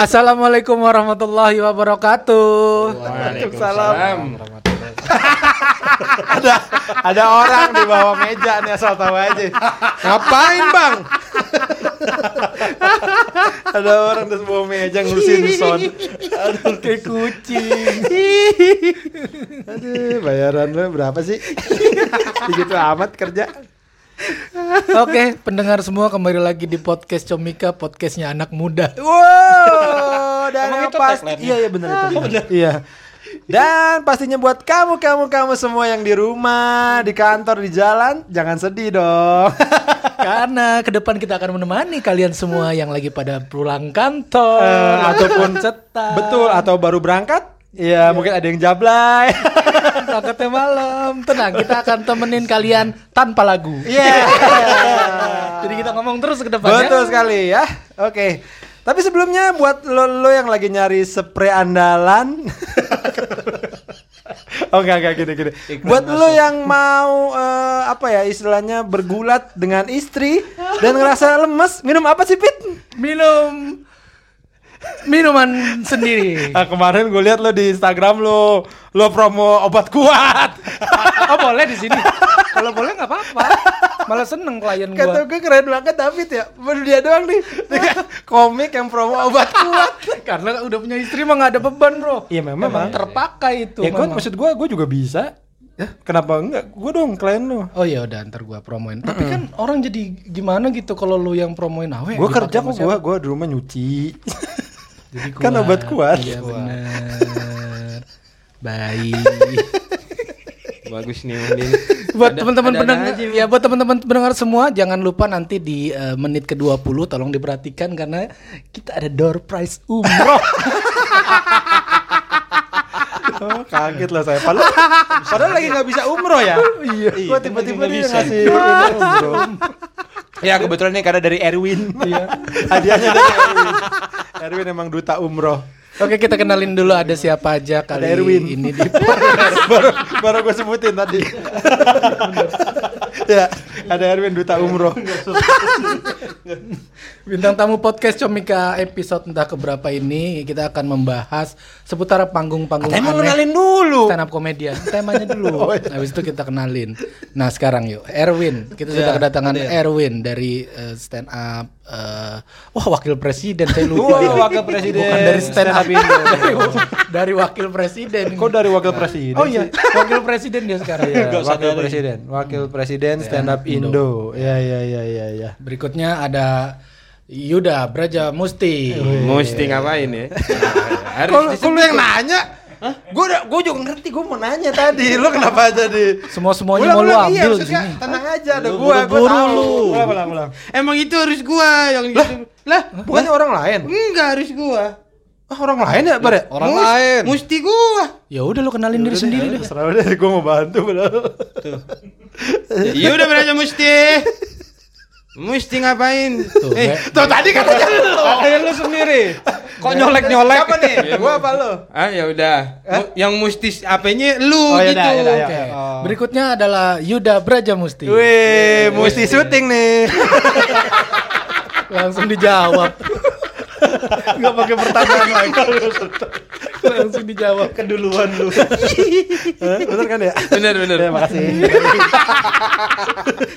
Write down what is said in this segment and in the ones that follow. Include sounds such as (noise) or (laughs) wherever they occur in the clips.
Assalamualaikum warahmatullahi wabarakatuh. Waalaikumsalam. (laughs) ada ada orang di bawah meja nih asal tahu aja. Ngapain bang? (laughs) ada orang di bawah meja ngurusin sound. Aduh kayak kucing. Aduh bayaran lo berapa sih? (laughs) Begitu amat kerja. Oke, pendengar semua kembali lagi di podcast Comika, podcastnya anak muda. Wow, dan yang pasti iya iya benar itu. Iya. Dan pastinya buat kamu kamu kamu semua yang di rumah, di kantor, di jalan, jangan sedih dong. (laughs) Karena ke depan kita akan menemani kalian semua yang lagi pada pulang kantor Eh, ataupun cetak. Betul atau baru berangkat? Iya, mungkin ada yang jablay. (laughs) Berangkatnya malam. Tenang, kita akan temenin kalian tanpa lagu. Iya. Jadi kita ngomong terus ke depannya. Betul sekali ya. Oke. Tapi sebelumnya buat lo, lo yang lagi nyari spray andalan. (laughs) oh enggak enggak gini gini. buat lo yang mau eh, apa ya istilahnya bergulat dengan istri dan ngerasa lemes, minum apa sih Pit? Minum minuman sendiri. Ah, kemarin gue lihat lo di Instagram lo lo promo obat kuat. Oh boleh di sini. Kalau boleh nggak apa-apa. Malah seneng klien Kata gua. gue keren banget David ya. Baru dia doang nih. Komik yang promo obat kuat. Karena udah punya istri mah nggak ada beban bro. Iya, memang. Memang terpakai itu. ya gue maksud gue gue juga bisa. Ya, kenapa enggak? Gue dong klien lo. Oh ya udah ntar gua promoin. Tapi kan orang jadi gimana gitu kalau lu yang promoin awe. Gue kerja kok gue gue di rumah nyuci. Jadi (laughs) kan obat kuat. Iya benar. Baik. (laughs) Bagus nih Udin. buat teman-teman pendengar aja, ya buat teman-teman pendengar semua jangan lupa nanti di eh, menit ke-20 tolong diperhatikan karena kita ada door prize umroh. (laughs) Oh, kaget lah saya. Padahal, padahal lagi nggak bisa umroh ya. Iya. Gue tiba-tiba dia ngasih umroh. Ya kebetulan nih karena dari Erwin. (laughs) Iya. Hadiahnya dari (laughs) Erwin. Erwin emang duta umroh. Oke, kita kenalin dulu ada siapa aja kali Ada Erwin. ini di (laughs) baru baru gue sebutin tadi. (laughs) ya, ada Erwin duta umroh. (laughs) Bintang tamu podcast Comika episode entah keberapa ini kita akan membahas seputar panggung-panggung aneh kenalin dulu. stand up komedian. Temanya dulu. (laughs) Oh, iya. Habis itu kita kenalin. Nah, sekarang yuk Erwin. Kita sudah Ya, kedatangan ya. Erwin dari eh, stand up eh, wah wakil presiden saya lupa. Wah, ya. wakil presiden. Bukan dari stand up dari, dari wakil presiden. Kok dari wakil presiden? Oh iya, wakil presiden dia sekarang. Iya, usah wakil presiden, wakil presiden stand up Indo. Ya ya ya ya ya. Berikutnya ada Yuda Braja Musti. Mesti ngapain ya? Harus Kalau yang nanya, gue udah gue juga ngerti gue mau nanya tadi. Lu kenapa jadi? Semua semuanya mau lu iya, ambil maksudnya sini. Tenang aja, ada gua, gua buru-buru tahu. lu. Ulang, ulang, ulang. Emang itu harus gua yang gitu. Lah, Bukannya orang lain? enggak harus gua. Ah, orang lain ya, Bar ya? Orang lain. Mesti gua. Ya udah lu kenalin diri sendiri deh. Terserah udah, gue mau bantu padahal. Iya udah belajar mesti. Mesti ngapain? Tuh, eh. Tuh tadi katanya lu. kayak lu sendiri. Kok nyolek-nyolek? Siapa nih? (laughs) Gua apa lu? Ah ya udah. Mu- Yang mesti apanya lu Oh, gitu. yaudah, yaudah, Oke. Oh. Berikutnya adalah Yuda Braja Musti. Wih, mesti syuting nih. Langsung dijawab. (laughs) Gak pakai pertanyaan lagi. (laughs) Langsung dijawab. Keduluan lu. Bener kan ya? Bener bener. Ya, makasih. (laughs)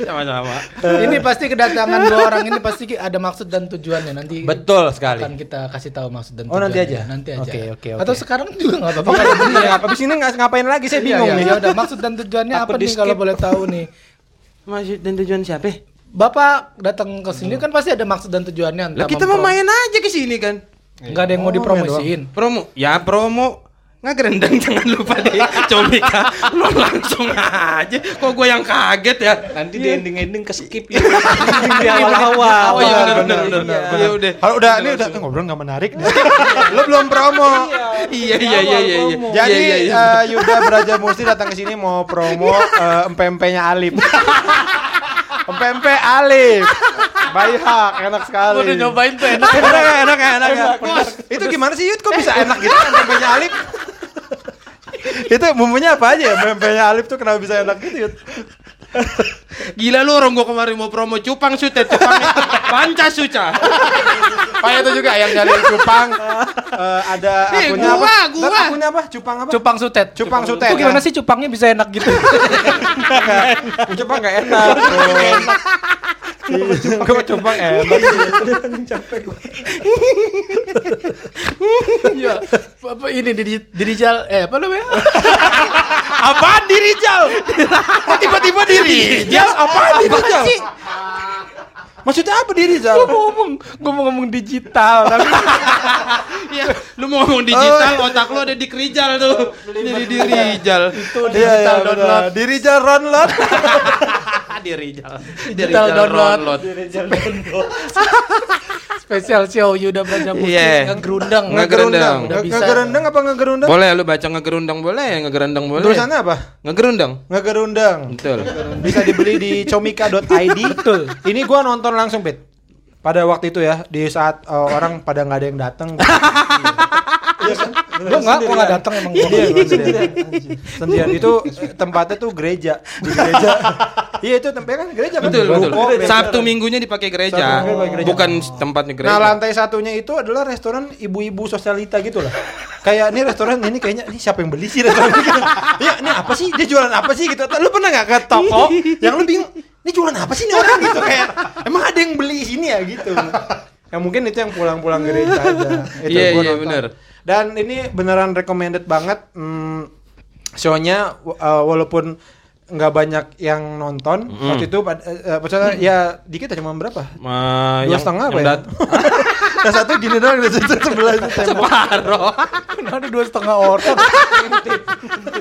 Sama-sama. Ini pasti kedatangan dua orang ini pasti ada maksud dan tujuannya nanti. Betul sekali. Akan kita kasih tahu maksud dan Oh, nanti tujuannya. aja? Nanti aja. Oke, oke, oke. Atau sekarang juga nggak apa-apa. Iya, habis ini nggak ngapain lagi saya bingung Iya, nih. iya, Ya udah maksud dan tujuannya Apa apa, nih kalau boleh tahu nih. Maksud dan tujuan siapa? Bapak datang ke sini kan pasti ada maksud dan tujuannya. Lah kita mau main aja ke sini kan. Nggak ada yang mau Oh, dipromosiin. Promo. Ya promo. Nggak gerendang (laughs) jangan lupa deh Comika Lo langsung aja Kok gue yang kaget ya Nanti di ending-ending ke skip ya. (laughs) di awal-awal. Oh iya benar Benar, benar. Iya udah. Kalau udah ini udah ngobrol nggak menarik. (laughs) Lu belum promo. Iya iya iya iya. iya. Jadi Iya, iya, iya. eh, Yuda Braja Musti datang ke sini mau promo eh, empe-empenya Empe-empe Alif. Bayi hak enak sekali. Udah nyobain tuh enak. enak enak ya, enak ya. Itu gimana sih Yud? Kok bisa enak gitu empe-empenya Alif? itu bumbunya apa aja ya? Empe-empenya Alif tuh kenapa bisa enak gitu Yud? Gila lu orang gua kemarin mau promo cupang sutet cupang panca suca. Oh itu juga yang dari Cupang (laughs) eh, ada Eh, akunnya gua, apa? gua. Ntar Akunnya apa? Cupang apa? Cupang sutet. Cupang sutet, Itu gimana ya? sih cupangnya bisa enak gitu? (laughs) Cupang enggak enak. Gue Cupang enak. (laughs) Iya. Apa ini di di Rijal eh apa namanya? Apaan di Rijal? Kok tiba-tiba di Rijal? Apaan di Rijal? Maksudnya apa di Rijal? Gue mau ngomong, gue mau ngomong digital tapi (laughs) Iya, lu mau ngomong digital, otak lu ada di Krijal tuh. Jadi di Rijal. itu Iya, digital benar. download. Di Rijal download. di Rijal. Digital download. Spesial show Yuda Braja Musti Iya. ngegerundang. Ngegerundang. Udah bisa. Ngegerundang apa ngegerundang? Boleh lu baca ngegerundang boleh, ngegerundang boleh. Tulisannya apa? Ngegerundang. Ngegerundang. Betul. Bisa dibeli di comika.id. (laughs) Betul. Ini gua nonton langsung, Pit. Pada waktu itu ya, di saat uh, orang pada nggak ada yang datang. (laughs) Iya kan? Gue nggak, gue nggak datang emang gue. Iya, gua sendirian. Sendirian itu tempatnya tuh gereja. Di gereja. iya itu tempatnya kan gereja kan. Betul, betul. Sabtu minggunya dipakai gereja, bukan tempatnya gereja. Nah lantai satunya itu adalah restoran ibu-ibu sosialita gitu lah. Kayak ini restoran ini kayaknya ini siapa yang beli sih restoran ini? Iya ini apa sih dia jualan apa sih gitu. Lu pernah nggak ke toko yang lu bingung ini jualan apa sih nih orang gitu kayak emang ada yang beli sini ya gitu. Yang mungkin itu yang pulang-pulang gereja aja. Iya, iya, nonton. Dan ini beneran recommended banget. Hmm, show-nya uh, walaupun nggak banyak yang nonton waktu itu eh, maksudnya ya dikit aja cuma berapa? Ma, Dua yang- setengah apa yang ya? (laughs) Yang satu gini doang, yang satu sebelah tembok. Separoh. Ada dua setengah orang.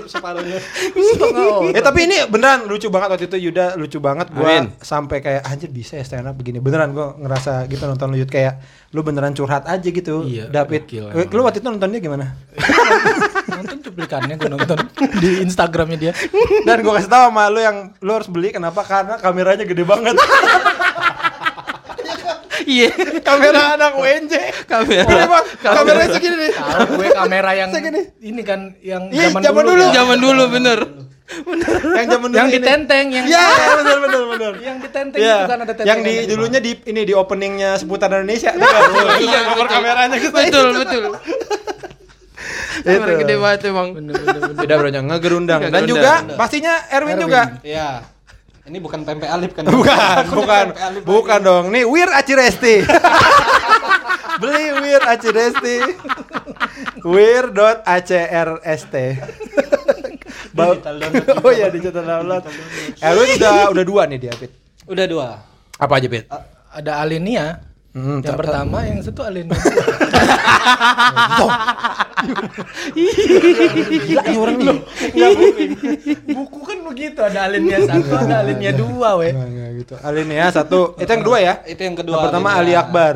setengah orang. Ya tapi ini beneran lucu banget waktu itu Yuda lucu banget gua sampai kayak anjir bisa ya stand up begini. Beneran gua ngerasa gitu nonton lu Yud kayak lu beneran curhat aja gitu. Iya, David. gokil Eh, Lu waktu itu nontonnya gimana? nonton cuplikannya gue nonton di Instagramnya dia. Dan gua kasih tahu sama lu yang lu harus beli kenapa? Karena kameranya gede banget. Iya. Kamera anak UNJ. Kamera. Ini, Bang, kameranya segini nih. Tahu gue kamera yang Segini. ini kan yang Iya, zaman, zaman dulu. dulu. ya. Zaman dulu bener. Yang zaman dulu Yang ini. ditenteng yang Ya, benar benar benar. yang ditenteng Iya. itu kan ada tenteng. yang di dulunya di ini di openingnya seputar Indonesia. Iya, nomor betul. kameranya gitu. Betul, betul. Kamera gede banget emang. Beda bro, ngegerundang. Dan juga pastinya Erwin, Erwin. juga. Iya. Ini bukan tempe alip kan? (laughs) Bukan, bukan, bukan dong. Nih Wir Aciresti. (laughs) Beli Wir Aciresti. Wir.acrst. Ba- oh iya digital download. Erwin udah udah dua nih dia, Pit. Udah dua. Apa aja, Pit? ada Alinia. Hmm, yang pertama, yang satu Alinia. Gila (laughs) nih orang nih. Buku kan begitu, ada Alinia satu, ada Alinia dua, weh. Enggak, enggak gitu. Alinea satu. Itu yang kedua ya? Itu yang kedua. Yang pertama Alinea. Ali Akbar.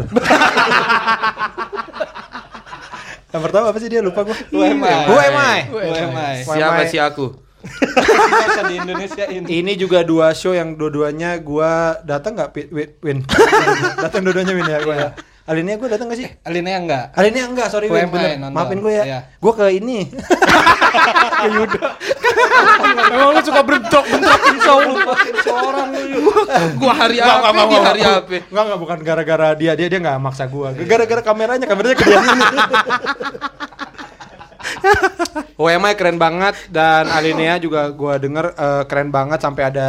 yang pertama apa sih dia lupa gua. Who am I? Who am I? Who am I? Siapa sih aku? Di Indonesia ini. Ini juga dua show yang dua-duanya gua datang nggak Win? Win. (laughs) datang dua-duanya Win ya gua ya. Alinea gua datang gak sih? Alinea enggak? Alinea enggak, sorry I? bener. Nonton. Maafin gua ya. Iya. Gua ke ini. (laughs) Emang lu suka bentrok-bentrokin show lu. Seorang lu. Gua hari apa di hari apa? Enggak, enggak bukan gara-gara dia, dia dia enggak maksa gua. Gara-gara kameranya, kameranya ke dia (laughs) OMI keren banget dan Alinea juga gua denger eh, keren banget sampai ada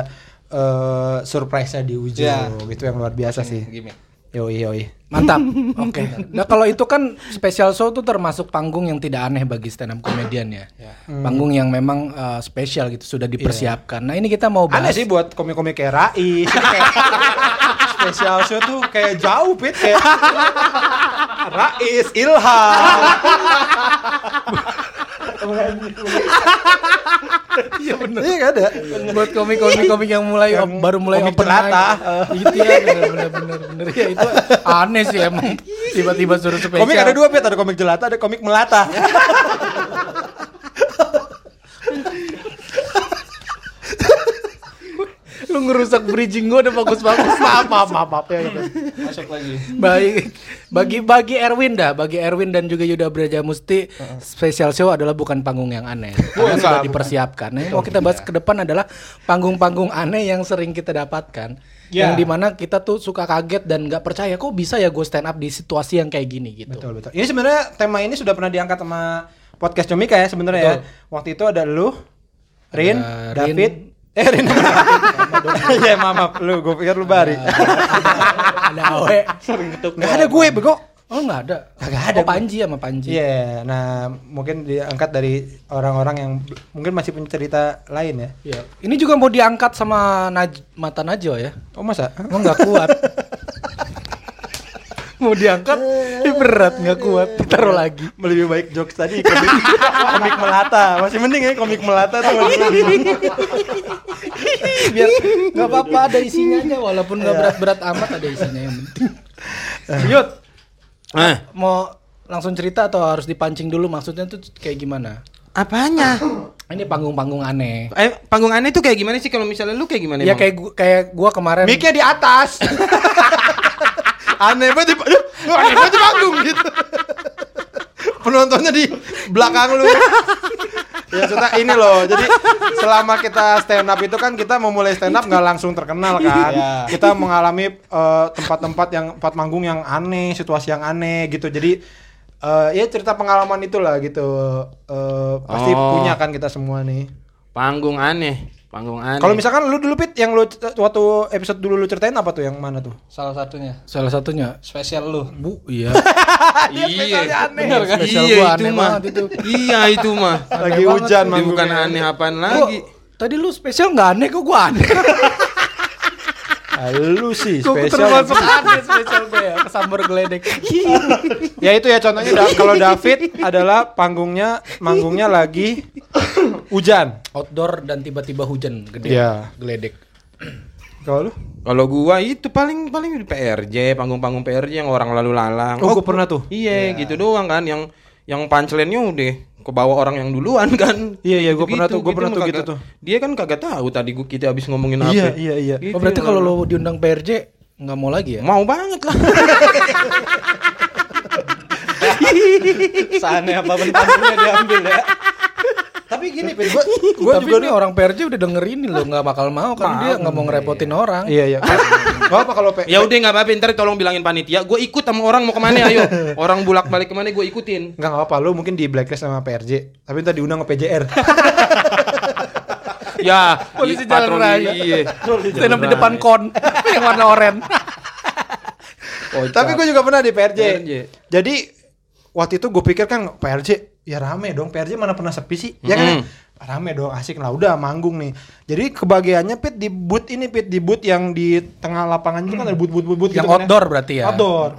eh, surprise-nya di ujung. Iya. Gitu yang luar biasa sih. Gimik. Yoi yoi. Mantap. (laughs) Oke. Nah, kalau itu kan special show tuh termasuk panggung yang tidak aneh bagi stand up comedian ya. Panggung yang memang uh, spesial gitu sudah dipersiapkan. Nah, ini kita mau Aneh bahas sih buat komik-komik kayak (laughs) kayak special show tuh kayak jauh pit kayak (laughs) Rais, Ilham. Iya bener. Iya gak ada. buat komik-komik komik yang mulai Yang baru mulai komik open mic. Gitu ya bener bener ya itu aneh sih emang tiba-tiba suruh spesial. Komik ada dua pit, ada komik jelata, ada komik melata. Lu ngerusak bridging gua udah bagus-bagus. maaf, maaf, maaf, maaf ya. gitu. Masuk lagi. Baik. Bagi bagi Erwin dah, bagi Erwin dan juga Yuda Braja Musti, special show adalah bukan panggung yang aneh. Karena sudah dipersiapkan. Yang mau kita bahas ke depan adalah panggung-panggung aneh yang sering kita dapatkan. Ya. Yang di mana kita tuh suka kaget dan nggak percaya kok bisa ya gue stand up di situasi yang kayak gini gitu. Betul betul. Ini sebenarnya tema ini sudah pernah diangkat sama podcast Comika ya sebenarnya ya. Waktu itu ada lu, Rin, Ada David, Rin. Eh Rin (laughs) Iya maaf, maaf lu, gue pikir lu Bari. Ada Awe. Nggak ada gue bego. Oh nggak ada. Kagak ada. Oh, Panji sama Panji. Iya, nah mungkin diangkat dari orang-orang yang mungkin masih punya cerita lain ya. Iya. Ini juga mau diangkat sama Naj Mata Najwa ya. Oh masa? Emang nggak kuat. mau diangkat, ih, berat nggak kuat. Ditaruh lagi. Lebih baik jokes tadi komik, komik melata. Masih mending ya komik melata tuh. (laughs) Biar nggak apa-apa ada isinya aja walaupun nggak berat-berat amat ada isinya yang penting. Yud, Eh, mau langsung cerita atau harus dipancing dulu maksudnya tuh kayak gimana? apanya? Ini panggung-panggung aneh. Eh, panggung aneh tuh kayak gimana sih kalau misalnya lu kayak gimana? Ya emang? kayak gua, kayak gua kemarin. Mic-nya di atas. (laughs) Aneh banget, di- aduh, aneh banget di panggung gitu. (laughs) Penontonnya di belakang lu. Ya sudah ini loh. Jadi selama kita stand up itu kan kita memulai stand up nggak langsung terkenal kan. Iya. Kita mengalami eh, tempat-tempat yang tempat manggung yang aneh, situasi yang aneh gitu. Jadi eh, ya cerita pengalaman itulah gitu. Eh, pasti Oh. punya kan kita semua nih. panggung aneh, panggung aneh. Kalau misalkan lu dulu Pit yang lu waktu episode dulu lu ceritain apa tuh yang mana tuh? Salah satunya. Salah satunya Spesial lu. Bu, iya. (laughs) iya, Bener kan? Spesial Iya gua itu aneh mah. itu. Iya itu mah. Lagi hujan manggungnya. bukan aneh apaan lagi. tadi lu spesial nggak aneh kok gua aneh. (laughs) Ah, lu sih spesial. termasuk aneh spesial gue ya kesambar geledek. (laughs) ya itu ya contohnya da- kalau David adalah panggungnya manggungnya lagi hujan. Outdoor dan tiba-tiba hujan gede. Iya. Geledek. Kalau lu? Kalau gua itu paling paling di PRJ, panggung-panggung PRJ yang orang lalu lalang. Oh, gua pernah tuh. Iya, gitu doang kan yang yang punchline-nya udah ke bawah orang yang duluan (laughs) kan. Iya, iya, gua Gitu-gitu, pernah tuh, gua pernah mah tuh gitu tuh. Dia kan kagak tahu tadi gua kita habis ngomongin apa. Iya, iya, iya. Gitu Oh berarti kalau lo diundang PRJ nggak mau lagi ya? mau banget lah. (laughs) Seaneh apa bentuknya diambil ya. Tapi gini, Pit, gua (laughs) gua Tapi juga nih orang PRJ udah denger ini loh nggak bakal mau kan dia nggak mau ngerepotin orang. Iya, iya. (laughs) Gak apa kalau P. ya udah nggak apa-apa, ntar tolong bilangin panitia. Gue ikut sama orang mau ke mana ayo. Orang bulak balik ke mana gue ikutin. Enggak enggak apa lu mungkin di blacklist sama PRJ, tapi ntar diundang ke PJR. (laughs) Ya, Polisi i- jalan raya. Iya. Stand up di depan kon yang warna oranye. tapi gue juga pernah di PRJ. PRJ. Jadi waktu itu gue pikir kan PRJ ya rame dong. PRJ mana pernah sepi sih? Ya kan? Mm. Rame dong, asik lah. Udah manggung nih. Jadi kebagiannya Pit di booth ini Pit di booth yang di tengah lapangan itu kan ada booth booth booth, booth Yang gitu kan ya. outdoor berarti ya? Outdoor.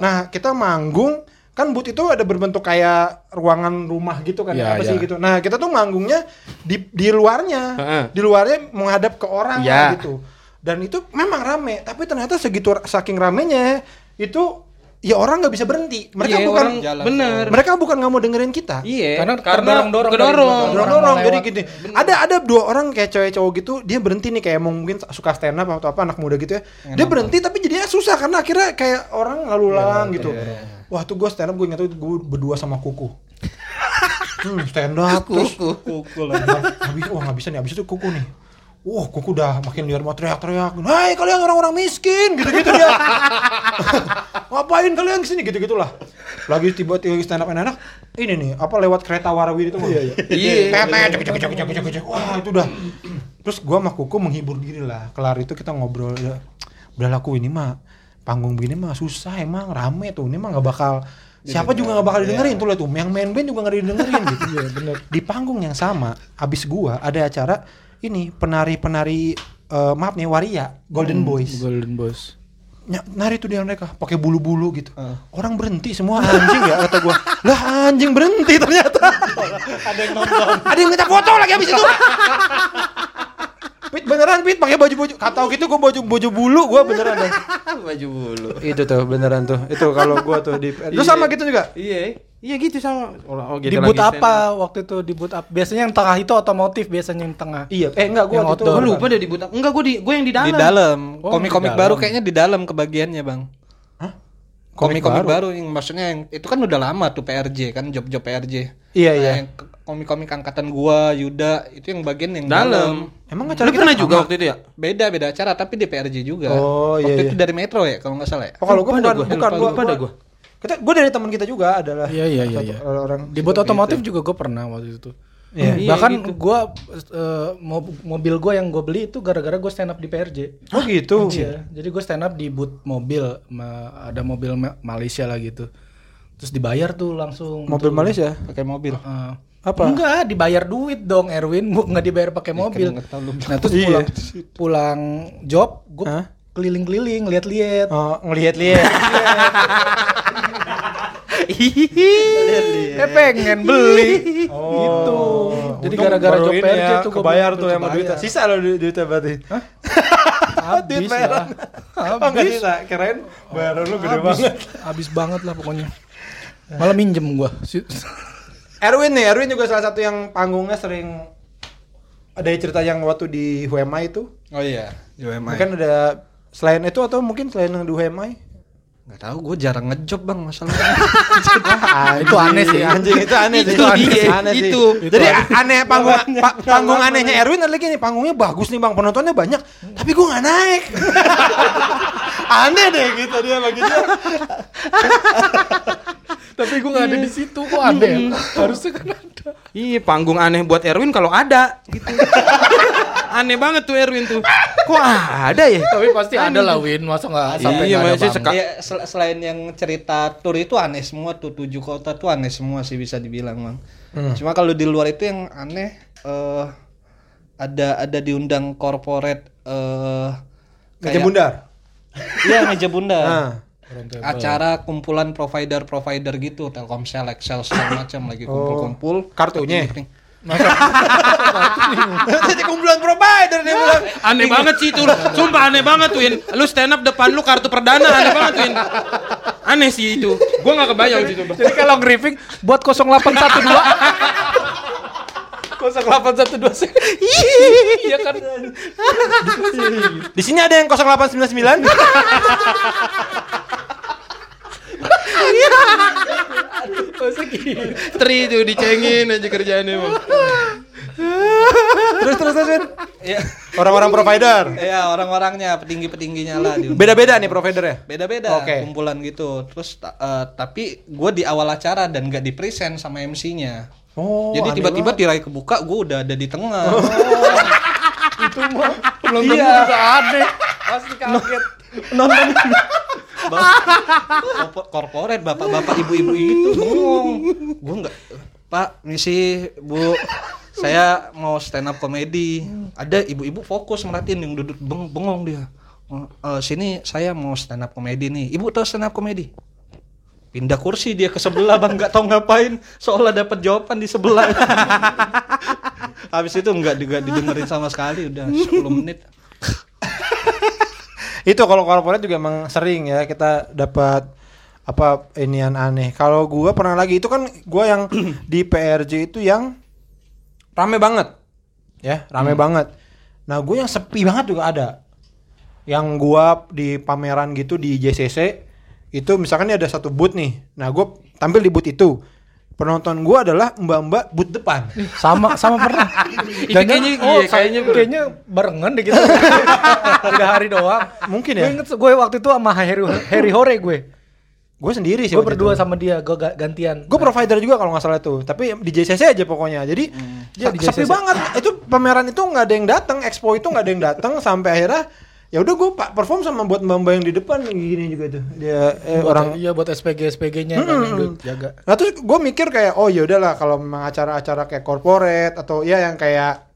Nah, kita manggung kan booth itu ada berbentuk kayak ruangan rumah gitu kan Iya, apa sih iya. gitu. Nah, kita tuh manggungnya di di luarnya. Di luarnya menghadap ke orang Iya. gitu. Dan itu memang rame, tapi ternyata segitu saking ramenya itu ya orang nggak bisa berhenti. Mereka Iya, bukan bener. mereka bukan nggak mau dengerin kita. Iya, Karena karena belakang. dorong Orang dorong. mau jadi gini ada ada dua orang kayak cewek cowok gitu dia berhenti nih kayak mau mungkin suka stand up atau apa anak muda gitu ya. Dia berhenti tapi jadinya susah karena akhirnya kayak orang lalu lalang gitu. wah tuh gue stand up gue ingat tuh gue berdua sama kuku. (laughs) Hmm, stand up terus Kuku lah. nggak bisa wah nggak bisa nih abis itu kuku nih Wah, kuku udah makin liar mau teriak-teriak. Hai kalian orang-orang miskin, gitu-gitu dia. (laughs) Ngapain kalian ke sini gitu-gitulah. Lagi tiba-tiba stand up enak, ini nih apa lewat kereta warawiri itu. Iya, iya. Iya. Tetet, cek, cek, cek, cek, cek, cek. Wah, itu udah. Terus gua sama Kuku menghibur diri lah. Kelar itu kita ngobrol ya. Udah laku ini mah panggung begini mah susah emang rame tuh. Ini mah nggak bakal Siapa juga nggak bakal didengerin tuh lihat tuh. Yang main band juga nggak didengerin gitu. Iya bener. Di panggung yang sama, abis gua ada acara ini penari-penari eh, maaf nih waria Golden Boys. Golden Boys. Ny- nari tuh dia mereka pakai bulu-bulu gitu. Orang berhenti semua anjing ya kata gua. Lah anjing berhenti ternyata. Ada yang nonton. (laughs) ada yang minta foto lagi habis itu. Pit beneran Pit pakai baju baju kata gitu gua baju baju bulu gua beneran deh. Baju bulu. itu tuh beneran tuh. Itu kalau gua tuh di (laughs) lu sama gitu juga? Iya. Iya gitu sama. Oh, di boot apa waktu itu di boot up? Biasanya yang tengah itu otomotif biasanya yang tengah. Iya, eh enggak gua Yang waktu itu. outdoor. Gue lupa deh di boot up. Enggak, gue di gue yang di dalam. Di dalam. Oh, Komik-komik baru kayaknya di dalam kebagiannya, Bang. Hah? Komik-komik Komik baru. yang maksudnya yang itu kan udah lama tuh PRJ kan job-job PRJ. Iya, Nah, iya. komik-komik angkatan gua, Yuda, itu yang bagian yang dalam. dalam. Emang Lu acara kita pernah sama? juga waktu itu ya? Beda beda acara tapi di PRJ juga. Oh, iya, Waktu iya. itu dari Metro ya kalau nggak salah ya. Oh, kalau gua bukan bukan gua. lupa gua. Kita gua dari teman kita juga adalah Iya iya iya. satu iya. orang Di boot otomotif juga gue pernah waktu itu. Iya. Iya, Bahkan gitu. eh, mob- mobil gue yang gue beli itu gara-gara gue stand up di PRJ. Oh gitu. Iya, jadi gue stand up di booth mobil, ma- ada mobil Ma- Malaysia lah gitu. Terus dibayar tuh langsung. Mobil Malaysia. Pakai mobil. Eh, Apa? Enggak, dibayar duit dong Erwin, (laughs) nggak dibayar pakai mobil. nggak tahu lu. Nah, terus Iya. pulang pulang job, gue Hah? Keliling-keliling, lihat-lihat. Oh, ngelihat-lihat. Eh pengen beli. Oh. Gitu. Jadi gara-gara job ini PRJ ya, tuh gua kebayar tuh kebayar. duitnya. Sisa lo du- duitnya berarti. Habis Duit lah. Oh Habis. sisa, kirain bayaran lu gede Habis. banget. Habis banget lah pokoknya. Malah minjem gua. Erwin nih, Erwin juga salah satu yang panggungnya sering ada cerita yang waktu di HMI itu. Oh iya, UMI. Mungkin ada selain itu atau mungkin selain yang di HMI? Nggak tahu, gue jarang ngejob bang masalahnya. (laughs) Ah, Itu aneh sih. Anjing itu aneh sih. Itu dia, aneh sih. itu. Jadi aneh panggung pa- panggung anehnya Erwin adalah gini, panggungnya bagus nih Bang, penontonnya banyak, tapi gua nggak naik. (laughs) aneh deh gitu dia dia. Tapi gua nggak ada di situ kok aneh. ya? Harusnya kan ada. Iya, panggung aneh buat Erwin kalau ada gitu. (laughs) aneh banget tuh Erwin tuh. (laughs) Kok ada ya? Tapi pasti ada lah Win, masa nggak sampai Iya, nggak ada seka- Iya, sel- selain yang cerita tour itu aneh semua tuh tujuh kota tuh aneh semua sih bisa dibilang bang. Cuma kalau di luar itu yang aneh eh ada ada diundang corporate eh Meja bundar. Iya meja bundar. Nah. (laughs) Acara kumpulan provider-provider gitu, Telkomsel, Excel segala macam lagi kumpul-kumpul. Kartunya? Meeting. (laughs) Jadi kumpulan provider dia bilang. Aneh banget sih itu. Sumpah aneh banget tuh, Win. Lu stand up depan lu kartu perdana aneh banget tuh, Win. Aneh sih itu. Gua nggak kebayang sih coba. Jadi kalau grieving buat 0812 0812 sih. Iya kan. Di sini ada yang 0899. (laughs) Masa gitu. Tri tuh dicengin aja kerjaannya, Bang. terus terus terus. Iya. Orang-orang provider. Iya, orang-orangnya, petinggi-petingginya lah diundang. Beda-beda nih providernya. beda-beda Oke. kumpulan gitu terus ta- eh, tapi gue di awal acara dan gak di present sama MC-nya Oh, jadi tiba-tiba tirai kebuka gue udah ada di tengah Itu mah penonton Iya. juga aneh. Pasti kaget. Nonton korporat bapak-bapak ibu-ibu itu. Bengong gue nggak pak misi bu saya mau stand up komedi. Ada ibu-ibu fokus merhatiin yang duduk beng bengong dia. "Oh, eh, sini saya mau stand up komedi nih. Ibu tahu stand up komedi? Pindah kursi dia ke sebelah bang. Nggak tahu ngapain. Soalnya dapat jawaban di sebelah. Habis itu nggak nggak didengerin sama sekali. Udah 10 menit Itu kalau corporate juga emang sering ya kita dapat apa inian aneh. Kalau gua pernah lagi itu kan gua yang (clears throat) di PRJ itu yang rame banget. Ya, rame banget. Nah, gue yang sepi banget juga ada. Yang gua di pameran gitu di JCC itu misalkan ini ada satu booth nih. Nah, gua tampil di booth itu. Penonton gua adalah mbak-mbak booth depan. Sama sama pernah. (laughs) Itu kayaknya- oh, iya, kayaknya- kayaknya barengan deh gitu. (laughs) Tiga hari doang. Mungkin Gue ya. inget gue waktu itu sama Harry, Harry Hore gue. Gue sendiri sih. Gue berdua itu. sama dia, gue gantian. Gue provider juga kalau nggak salah itu, tapi di JCC aja pokoknya. Jadi Iya, di sepi banget. Itu pameran itu nggak ada yang datang, expo itu nggak ada yang datang sampai akhirnya ya udah gue pak perform sama buat mbak-mbak yang di depan gini juga tuh. Dia eh, Buat- orang. iya buat SPG SPG-nya kan yang jaga. Nah terus gue mikir kayak oh ya udahlah kalau memang acara-acara kayak corporate atau ya yang kayak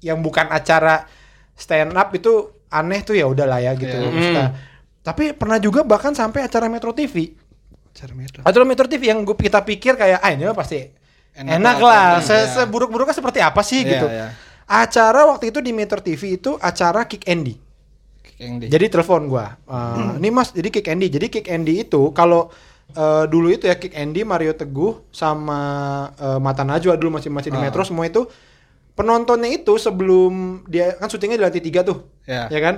yang bukan acara stand up itu aneh tuh ya udahlah ya gitu. Iya. Maksudnya. Tapi pernah juga bahkan sampai acara Metro TV. Cara metode. Acara Metro TV yang gue kita pikir kayak ah ini mah pasti enak, Enak lah. lah, Se iya. Seburuk-buruknya seperti apa sih Iya, gitu. iya. Acara waktu itu di Metro TV itu acara Kick Andy. Yang di Jadi telepon gua. Uh, Ini Mas, jadi Kick Andy. Jadi Kick Andy itu kalau eh, dulu itu ya Kick Andy, Mario Teguh sama eh, Mata Najwa dulu masih masih di Ah. Metro semua itu penontonnya itu sebelum dia kan syutingnya di lantai tiga tuh, Ya. ya kan?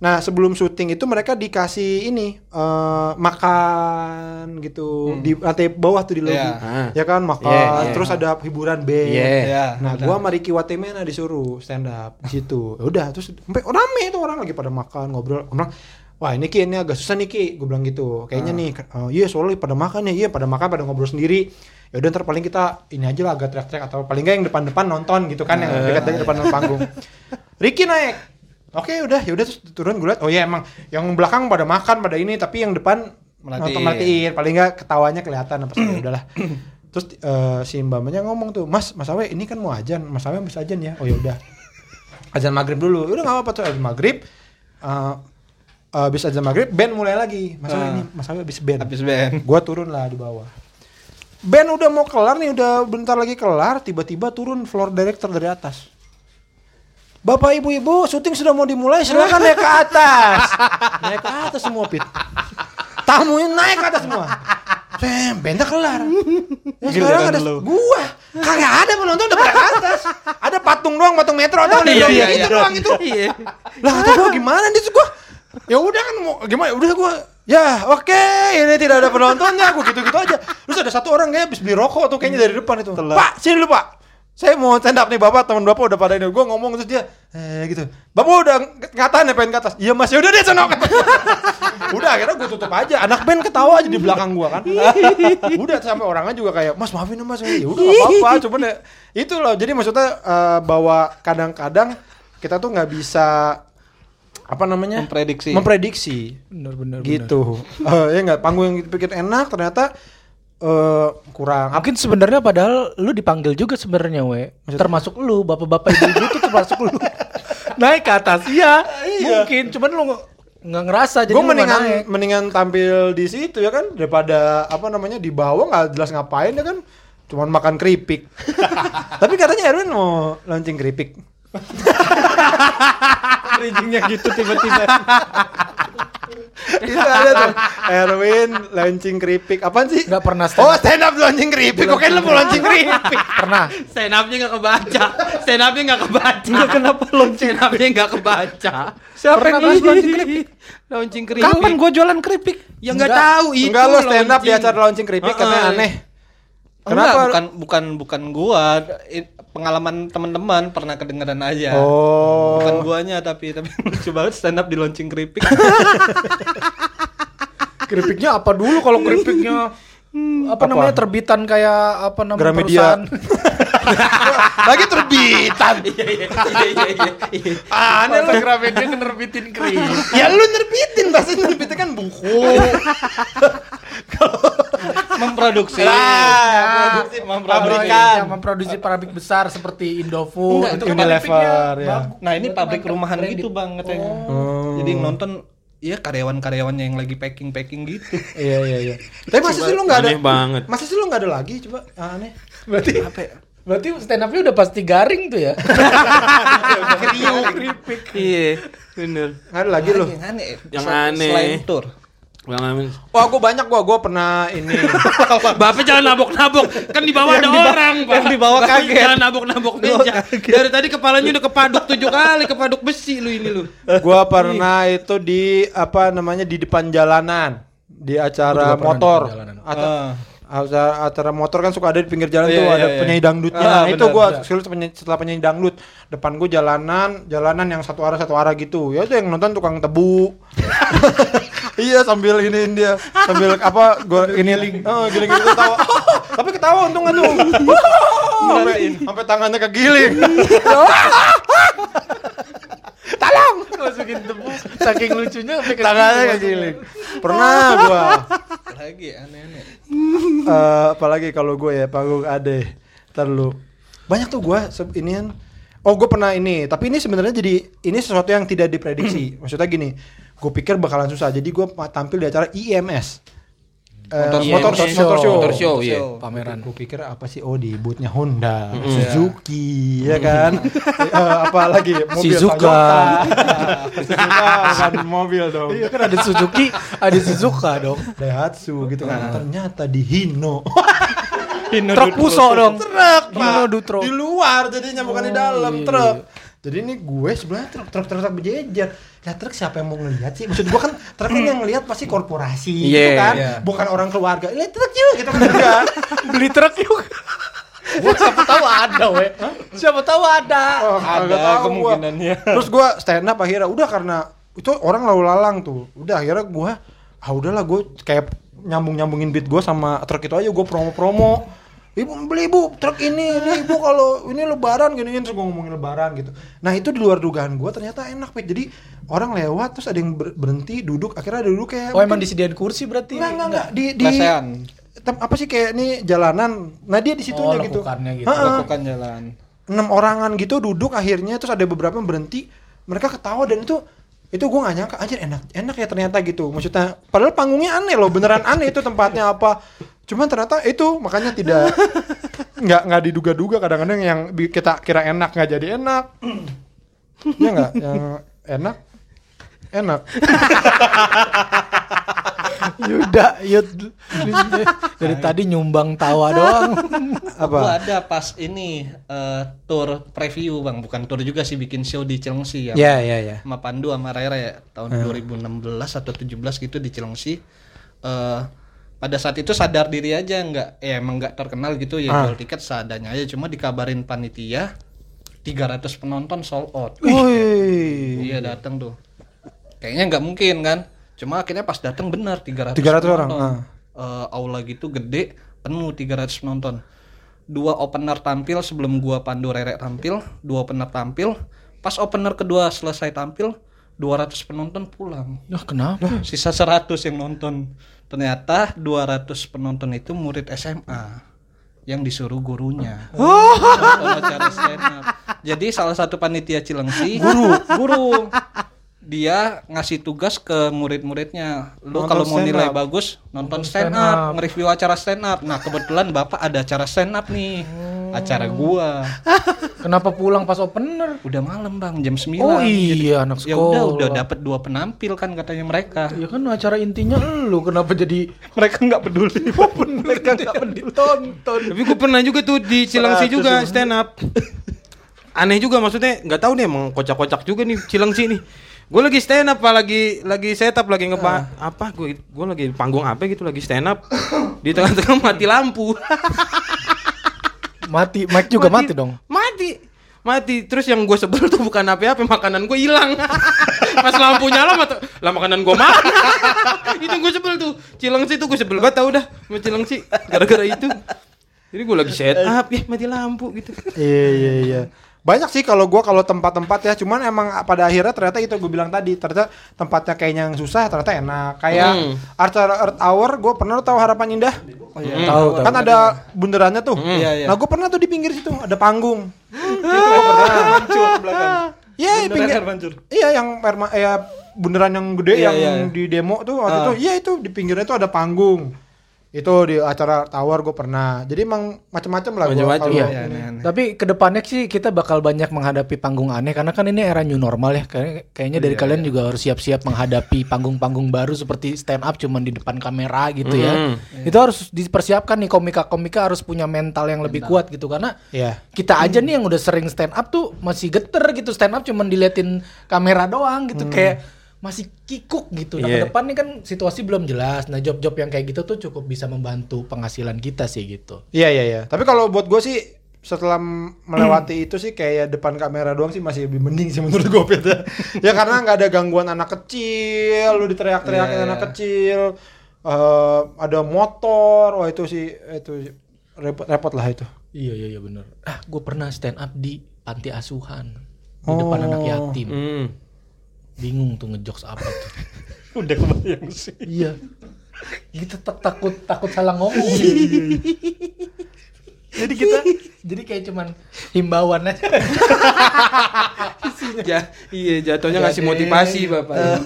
Nah sebelum syuting itu mereka dikasih ini eh, makan gitu di lantai bawah tuh di lobby, Hmm. Ya. ya kan makan, Yeah, yeah. terus ada hiburan band. Yeah. Ya, Nah, benar. gua sama Ricky Watemena disuruh stand up di situ. Ya Udah, terus sampai rame itu orang lagi pada makan, ngobrol. Gua bilang, "Wah, ini Ki, ini agak susah nih Ki." Gue bilang gitu. Kayaknya nih, oh, iya soalnya pada makan ya, iya pada makan pada ngobrol sendiri. Ya udah ntar paling kita ini aja lah agak teriak-teriak atau paling nggak yang depan-depan nonton gitu kan yang dekat dari depan panggung. (laughs) Ricky naik. Oke, udah, ya udah terus turun gue liat. Oh iya emang yang belakang pada makan pada ini, tapi yang depan merhatiin. Paling nggak ketawanya kelihatan apa sih udahlah. (clears throat) Terus eh, si Mbak Mbaknya ngomong tuh, Mas, Mas Awe ini kan mau ajan, Mas Awe bisa ajan ya. Oh ya udah. Azan maghrib dulu. Udah nggak apa-apa tuh azan maghrib. Eh eh, habis azan maghrib, band mulai lagi. Mas Awe Ah. ini, Mas Awe habis band. Habis band. Gua turun lah di bawah. Band udah mau kelar nih, udah bentar lagi kelar, tiba-tiba turun floor director dari atas. Bapak ibu-ibu, syuting sudah mau dimulai, silakan naik ke atas. (laughs) naik ke atas semua, Pit. Tamunya naik ke atas semua. Sem, bandnya kelar. (laughs) Ya, sekarang ada lu. gua. Kagak ada penonton udah pada ke atas. Ada patung doang, patung metro atau Iya, iya, itu iya. doang itu. (laughs) Iya. Lah kata gua gimana nih gua ya udah kan mau gimana udah gua ya oke ini tidak ada penontonnya gua gitu-gitu aja terus ada satu orang kayak habis beli rokok tuh kayaknya dari depan itu pak sini dulu pak saya mau stand up nih bapak. Teman bapak udah pada ini. Gua ngomong terus dia eh gitu. Bapak udah ng- ngatain ya pengen ke atas. Iya mas. Ya udah deh sono (laughs) udah akhirnya gua tutup aja. Anak band ketawa aja di belakang gua kan. (laughs) Udah sampai orangnya juga kayak mas maafin mas. Ya udah gak apa-apa. (laughs) Cuman ya itu loh. Jadi maksudnya eh, bahwa kadang-kadang kita tuh nggak bisa apa namanya Memprediksi. memprediksi. Bener. gitu. Eh, ya nggak panggung yang dipikir enak ternyata eh kurang Mungkin sebenarnya padahal lu dipanggil juga sebenarnya we. Termasuk lu, bapak-bapak ibu-ibu itu termasuk lu. (laughs) naik ke atas iya. Mungkin cuman lu nggak- ngerasa jadi gue mendingan naik. mendingan tampil di situ ya kan daripada apa namanya di bawah nggak jelas ngapain ya kan cuman makan keripik (laughs) tapi katanya Erwin mau launching keripik (laughs) bridgingnya gitu tiba-tiba. Itu ada tuh Erwin launching keripik apaan sih Nggak pernah stand oh up. stand up launching keripik kok kayak lu mau launching keripik Pernah. Stand up-nya nggak kebaca. Stand up-nya nggak kebaca. Kenapa launching? Stand up-nya nggak kebaca. Siapa yang launching keripik? Launching keripik. Kapan gua jualan keripik? Ya nggak tahu itu. enggak lo stand up di launching. acara launching keripik katanya aneh Kenapa? Kenapa? bukan bukan bukan gua. Pengalaman teman-teman pernah kedengeran aja. oh Bukan guanya tapi tapi (laughs) lucu banget stand up di launching keripik. (laughs) Keripiknya apa dulu kalau keripiknya apa, namanya terbitan kayak apa namanya Gramedia. perusahaan (laughs) lagi terbitan Iya iya iya iya iya. aneh Masa lo Gramedia nerbitin keripik ya lu nerbitin bahasa nerbitin kan buku memproduksi. Lah, produksi pabrikan. yang memproduksi pabrik besar seperti Indofood Enggak, itu kan Unilever, ya. Nah ini pabrik rumahan gitu bang katanya. Oh. Jadi yang nonton Iya karyawan-karyawannya yang lagi packing packing gitu. (laughs) iya iya iya tapi masa sih lu nggak ada Aneh banget. masa sih lu nggak ada lagi coba Ah, aneh berarti Apa? ya? berarti stand up-nya udah pasti garing tuh ya (laughs) Iya, bener. ada lagi lu Yang aneh. Yang aneh. Selain tour. Bang Amin. wah gua banyak gua gua pernah ini (laughs) Bapak jangan nabok-nabok. Kan di bawah ada orang, Pak. yang di bawah Bapak kaget. Jangan nabok-nabok meja. Dari tadi kepalanya udah kepaduk tujuh kali, kepaduk besi lu ini lu. gua pernah itu di apa namanya di depan jalanan di acara motor di depan jalanan. Ata- acara, acara motor kan suka ada di pinggir jalan Iya, tuh iya, ada iya. penyanyi dangdutnya Ah, Nah, itu benar. setelah penyanyi, setelah penyanyi dangdut depan gua jalanan jalanan yang satu arah satu arah gitu ya itu yang nonton tukang tebu (laughs) iya sambil ini dia. Sambil (laughs) apa gua ini. oh giling giling ketawa tapi ketawa untungnya tuh. Sampai sampai tangannya kegiling. (laughs) Tolong! Masukin tebu saking lucunya sampai tangannya kegiling. Pernah (laughs) gua. Lagi aneh-aneh. Eh, apalagi kalau gue ya panggung ade terlalu banyak tuh gue inian. Oh gue pernah ini. Tapi ini sebenarnya jadi ini sesuatu yang tidak diprediksi. (clears throat) Maksudnya gini gue pikir bakalan susah jadi gue tampil di acara IMS eh, Iya, motor, ini motor show. Motor show, iya. Pameran. Gue pikir apa sih? Oh di bootnya Honda, Suzuki, ya kan? (laughs) Eh, apa lagi? Mobil Shizuka. Toyota. (laughs) Shizuka bukan mobil dong. Iya kan ada Suzuki, ada Suzuka dong. Daihatsu gitu kan. Ternyata di Hino. Truk puso dong. truk, Hino. Dutro. Di luar jadinya bukan di dalam iya, truk. Jadi ini gue sebenarnya truk truk truk, truk berjejer. Lah truk siapa yang mau ngelihat sih? Maksud gue kan truk kan yang ngelihat pasti korporasi gitu Iya, kan. iya. Bukan orang keluarga. Lihat truk yuk gitu kan enggak. Beli truk yuk. Gua siapa tahu ada, we. Siapa tahu ada. Oh, Ada tahu gua. kemungkinannya. Terus gue stand up akhirnya udah karena itu orang lalu lalang tuh. Udah akhirnya gue ah udahlah gue kayak nyambung nyambungin beat gue sama truk itu aja gue promo promo. Ibu beli ibu truk ini, ini ibu kalau ini lebaran gini gini terus gue ngomongin lebaran gitu. Nah itu di luar dugaan gue ternyata enak Pit. Jadi orang lewat terus ada yang ber- berhenti duduk akhirnya ada duduk kayak Oh emang disediain kursi berarti? enggak enggak enggak di di Lesehan. tem- apa sih kayak ini jalanan. Nah dia di situnya Oh, gitu. gitu. Ha-ha Lakukan jalan. enam orangan gitu duduk akhirnya terus ada beberapa yang berhenti mereka ketawa dan itu itu gue gak nyangka anjir enak enak ya ternyata gitu maksudnya padahal panggungnya aneh loh beneran aneh itu tempatnya apa cuman ternyata itu makanya tidak (laughs) nggak nggak diduga-duga kadang-kadang yang kita kira enak nggak jadi enak (clears throat) ya nggak yang enak enak (laughs) Yuda, Yud. Dari tadi nyumbang tawa doang. (laughs) apa Gua ada pas ini eh, tour preview bang, bukan tour juga sih bikin show di Cilengsi ya. Ya, ya, ya. Sama Pandu sama Rere ya tahun 2016 atau 17 gitu di Cilengsi. Eh pada saat itu sadar diri aja nggak ya emang nggak terkenal gitu ya jual tiket seadanya aja cuma dikabarin panitia 300 penonton sold out. Wih. Iya datang tuh. Kayaknya nggak mungkin kan. Cuma akhirnya pas datang benar 300 300 orang, penonton. ah. Eh, aula gitu gede penuh 300 penonton. Dua opener tampil sebelum gua Pandu Rere tampil, dua opener tampil. Pas opener kedua selesai tampil, 200 penonton pulang. Nah, kenapa? Sisa 100 yang nonton. Ternyata 200 penonton itu murid SMA yang disuruh gurunya. Nonton acara stand up. Jadi salah satu panitia Cilengsi, guru, guru. Dia ngasih tugas ke murid-muridnya. Lu kalau mau nilai up. bagus, nonton stand stand up, up. nge-review acara stand up. Nah, kebetulan Bapak ada acara stand up nih. Acara gua. (laughs) Kenapa pulang pas opener? Udah malam, Bang, jam 9. Oh iya, anak Ya sekolah. udah, udah dapat dua penampil kan katanya mereka. Ya kan acara intinya lu kenapa jadi (laughs) Mereka nggak peduli. (laughs) mereka nggak ditonton? Tapi gue pernah juga tuh di Cilengsi juga stand up. Aneh juga maksudnya nggak tahu nih emang kocak-kocak juga nih Cilengsi nih. Gue lagi stand up apa lagi lagi setup lagi ngeba apa gue gue lagi di panggung apa gitu lagi stand up di tengah-tengah mati lampu Mati, Mike juga mati, dong. mati. Mati. Terus yang gue sebel tuh bukan apa-apa makanan gue hilang. (laughs) Pas lampu nyala mata lah makanan gue mana? (laughs) Itu gue sebel tuh. Cilengsi tuh gue sebel banget tau dah. Sama Cilengsi gara-gara itu. Jadi gue lagi set up ya mati lampu gitu. Iya iya iya. Banyak sih kalau gua kalau tempat-tempat ya, cuman emang pada akhirnya ternyata itu gue bilang tadi, ternyata tempatnya kayaknya yang susah ternyata enak. Kayak Hmm. acara Earth Hour, gue pernah tahu Harapan Indah? Tahu, tahu. Kan ada bundarannya tuh. Iya, iya. Nah, gue pernah tuh di pinggir situ ada panggung. (laughs) itu gue pernah. Hancur belakang. Iya, di pinggir. hancur. Iya, yang perma ya bundaran yang gede Iya, yang iya, iya. di demo tuh waktu itu. Iya, itu di pinggirnya tuh ada panggung. Itu di acara Tower gue pernah. Jadi emang macam-macam lah kalau iya. Iya, aneh-aneh. Tapi ke depannya sih kita bakal banyak menghadapi panggung aneh karena kan ini era new normal ya. Kayak- Kayaknya dari kalian juga harus siap-siap menghadapi panggung-panggung baru seperti stand up cuman di depan kamera gitu ya. Itu harus dipersiapkan nih komika-komika harus punya mental yang lebih kuat gitu karena Iya. kita aja nih yang udah sering stand up tuh masih geter gitu stand up cuman diliatin kamera doang gitu kayak masih kikuk gitu. Nah, Iya. ke depan nih kan situasi belum jelas. Nah, job-job yang kayak gitu tuh cukup bisa membantu penghasilan kita sih gitu. Iya iya iya. Tapi kalau buat gue sih setelah melewati itu sih kayak depan kamera doang sih masih lebih mending sih menurut gue Pet, ya. (laughs) ya karena nggak ada gangguan anak kecil, lu diteriak-teriakin Iya, anak iya. kecil, eh, ada motor, wah itu sih itu sih repot repot lah itu. Iya iya iya bener. Ah, gue pernah stand up di panti asuhan di depan anak yatim. hmm. Bingung tuh ngejokes apa tuh. (laughs) Udah kebayang sih. iya. Kita tak- takut takut salah ngomong. jadi kita (laughs) jadi kayak cuman himbauan aja. (laughs) Ja, iya jatuhnya ngasih motivasi bapak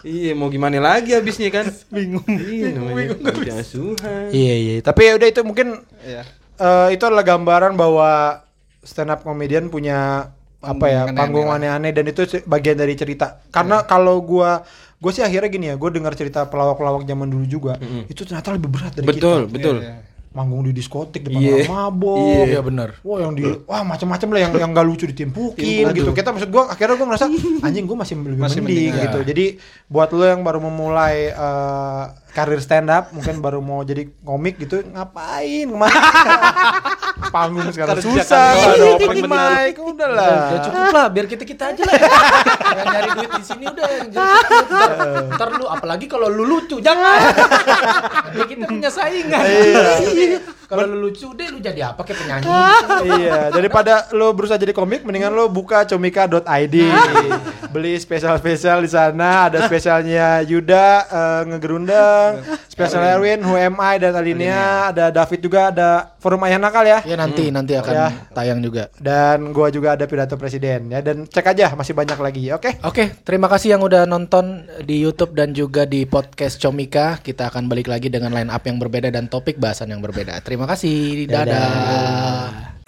Iya, mau gimana lagi habisnya kan? Bingung. Iya, namanya asuhan. Iya iya. Tapi ya udah itu mungkin Iya. eh, itu adalah gambaran bahwa stand up comedian punya apa ya panggung aneh-aneh dan itu bagian dari cerita. Karena kalau gua gue sih akhirnya gini ya, gue dengar cerita pelawak-pelawak zaman dulu juga, itu ternyata lebih berat dari Betul, kita. betul. Manggung di diskotik depan Iya. orang mabok. Iya benar. Wah yang di wah macam-macam lah yang yang gak lucu ditimpukin gitu. Kita maksud gua akhirnya gua ngerasa (laughs) anjing gua masih lebih Masih mending, mending, gitu. Jadi buat lo yang baru memulai eh, karir stand up, mungkin baru mau jadi komik gitu, ngapain ke mana? (laughs) Panggung sekarang Kerja susah, nggak ada open open mic, udah lah. Ya cukup lah biar kita kita aja lah. yang nyari duit di sini udah yang jadi. (laughs) Ntar, lu apalagi kalau lu lucu jangan. (laughs) Kita punya saingan. Iya. kalau lu lucu deh lu jadi apa kayak penyanyi. (laughs) iya, daripada lo berusaha jadi komik, mendingan lo buka comika.id. (laughs) Beli spesial-spesial di sana, ada spesialnya Yuda eh, ngegerundeng, spesial Erwin, Who Am I dan Alinia, ada David juga, ada Forum Ayah Nakal ya. Ya nanti nanti akan Ya. tayang juga. Dan gua juga ada pidato presiden ya dan cek aja masih banyak lagi. Oke. Oke, terima kasih yang udah nonton di YouTube dan juga di podcast Comika. Kita akan balik lagi dengan line up yang berbeda dan topik bahasan yang berbeda. Terima kasih. Dadah.